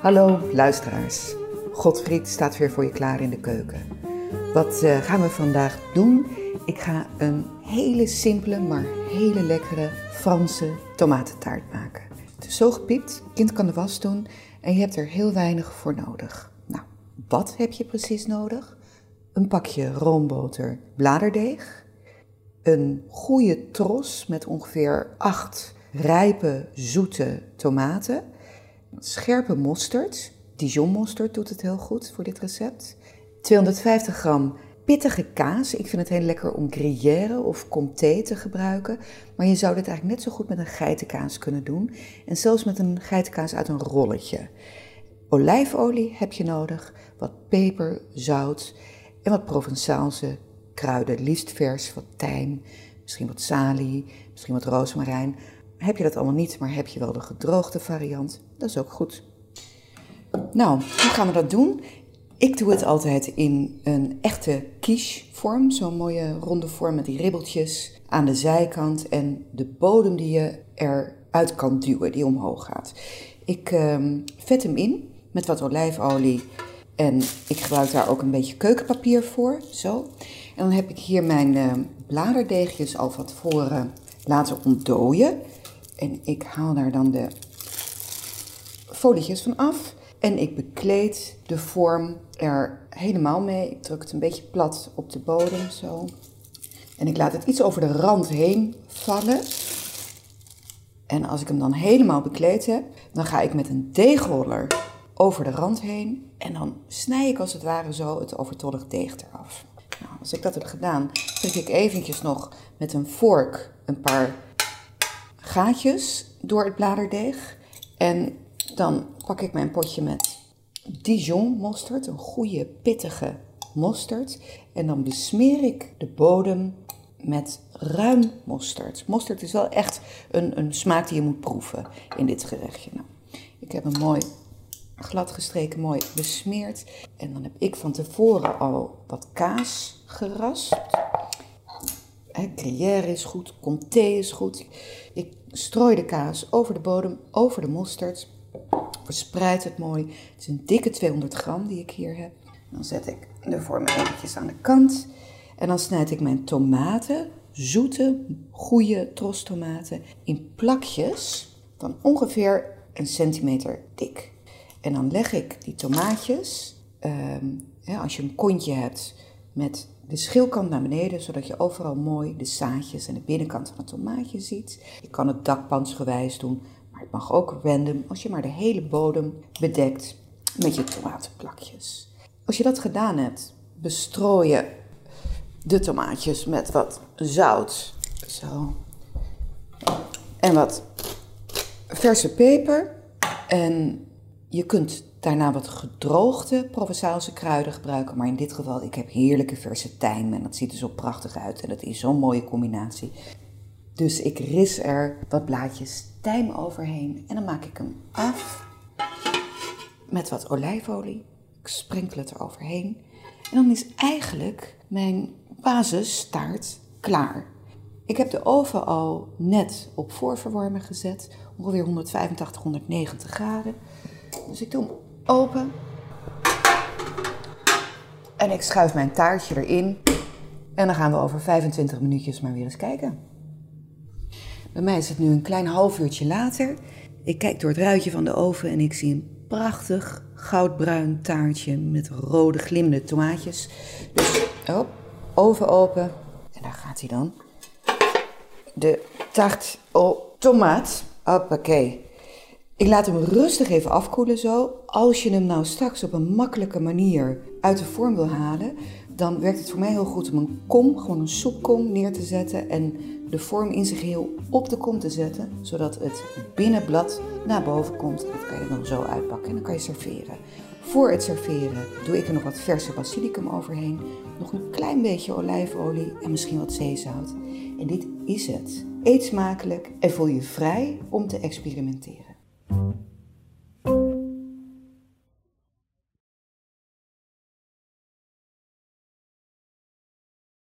Hallo luisteraars. Godfried staat weer voor je klaar in de keuken. Wat uh, gaan we vandaag doen? Ik ga een hele simpele, maar hele lekkere Franse tomatentaart maken. Het is zo gepiept, kind kan de was doen en je hebt er heel weinig voor nodig. Nou, wat heb je precies nodig? Een pakje roomboter bladerdeeg, een goede tros met ongeveer 8 rijpe, zoete tomaten, scherpe mosterd, Dijon mosterd doet het heel goed voor dit recept, 250 gram pittige kaas. Ik vind het heel lekker om gruyère of comté te gebruiken. Maar je zou dit eigenlijk net zo goed met een geitenkaas kunnen doen. En zelfs met een geitenkaas uit een rolletje. Olijfolie heb je nodig, wat peper, zout en wat Provençaalse kruiden. Liefst vers, wat tijm, misschien wat salie, misschien wat rozemarijn. Heb je dat allemaal niet, maar heb je wel de gedroogde variant, dat is ook goed. Nou, hoe gaan we dat doen? Ik doe het altijd in een echte quiche vorm, zo'n mooie ronde vorm met die ribbeltjes aan de zijkant en de bodem die je eruit kan duwen, die omhoog gaat. Ik um, vet hem in met wat olijfolie en ik gebruik daar ook een beetje keukenpapier voor, zo. En dan heb ik hier mijn uh, bladerdeegjes al van tevoren laten ontdooien. En ik haal daar dan de folietjes van af. En ik bekleed de vorm er helemaal mee. Ik druk het een beetje plat op de bodem, zo. En ik laat het iets over de rand heen vallen. En als ik hem dan helemaal bekleed heb, dan ga ik met een deegroller over de rand heen. En dan snij ik als het ware zo het overtollig deeg eraf. Nou, als ik dat heb gedaan, trek ik eventjes nog met een vork een paar gaatjes door het bladerdeeg. En dan pak ik mijn potje met Dijon mosterd, een goede pittige mosterd. En dan besmeer ik de bodem met ruim mosterd. Mosterd is wel echt een, een smaak die je moet proeven in dit gerechtje. Nou, ik heb hem mooi glad gestreken, mooi besmeerd. En dan heb ik van tevoren al wat kaas geraspt. Gruyère is goed, comté is goed. Ik strooi de kaas over de bodem, over de mosterd. Verspreid het mooi. Het is een dikke 200 gram die ik hier heb. Dan zet ik de vorm eventjes aan de kant. En dan snijd ik mijn tomaten, zoete, goede tomaten, in plakjes van ongeveer een centimeter dik. En dan leg ik die tomaatjes, ehm, als je een kontje hebt, met de schilkant naar beneden, zodat je overal mooi de zaadjes en de binnenkant van het tomaatje ziet. Je kan het dakpansgewijs doen, maar het mag ook random als je maar de hele bodem bedekt met je tomatenplakjes. Als je dat gedaan hebt, bestrooi je de tomaatjes met wat zout. Zo. En wat verse peper. En je kunt daarna wat gedroogde Provençaalse kruiden gebruiken. Maar in dit geval, ik heb heerlijke verse tijm. En dat ziet er zo prachtig uit. En dat is zo'n mooie combinatie. Dus ik ris er wat blaadjes tijm overheen. En dan maak ik hem af met wat olijfolie. Ik sprenkel het er overheen. En dan is eigenlijk mijn basistaart klaar. Ik heb de oven al net op voorverwarmen gezet. Ongeveer 185, 190 graden. Dus ik doe hem open. En ik schuif mijn taartje erin. En dan gaan we over 25 minuutjes maar weer eens kijken. Bij mij is het nu een klein half uurtje later. Ik kijk door het ruitje van de oven en ik zie een prachtig goudbruin taartje met rode glimmende tomaatjes. Dus op, oven open. En daar gaat hij dan. De tart au tomaat. Hoppakee. Ik laat hem rustig even afkoelen zo. Als je hem nou straks op een makkelijke manier uit de vorm wil halen, dan werkt het voor mij heel goed om een kom, gewoon een soepkom neer te zetten en de vorm in zich heel op de kom te zetten, zodat het binnenblad naar boven komt. Dat kan je dan zo uitpakken en dan kan je serveren. Voor het serveren doe ik er nog wat verse basilicum overheen, nog een klein beetje olijfolie en misschien wat zeezout. En dit is het. Eet smakelijk en voel je vrij om te experimenteren. you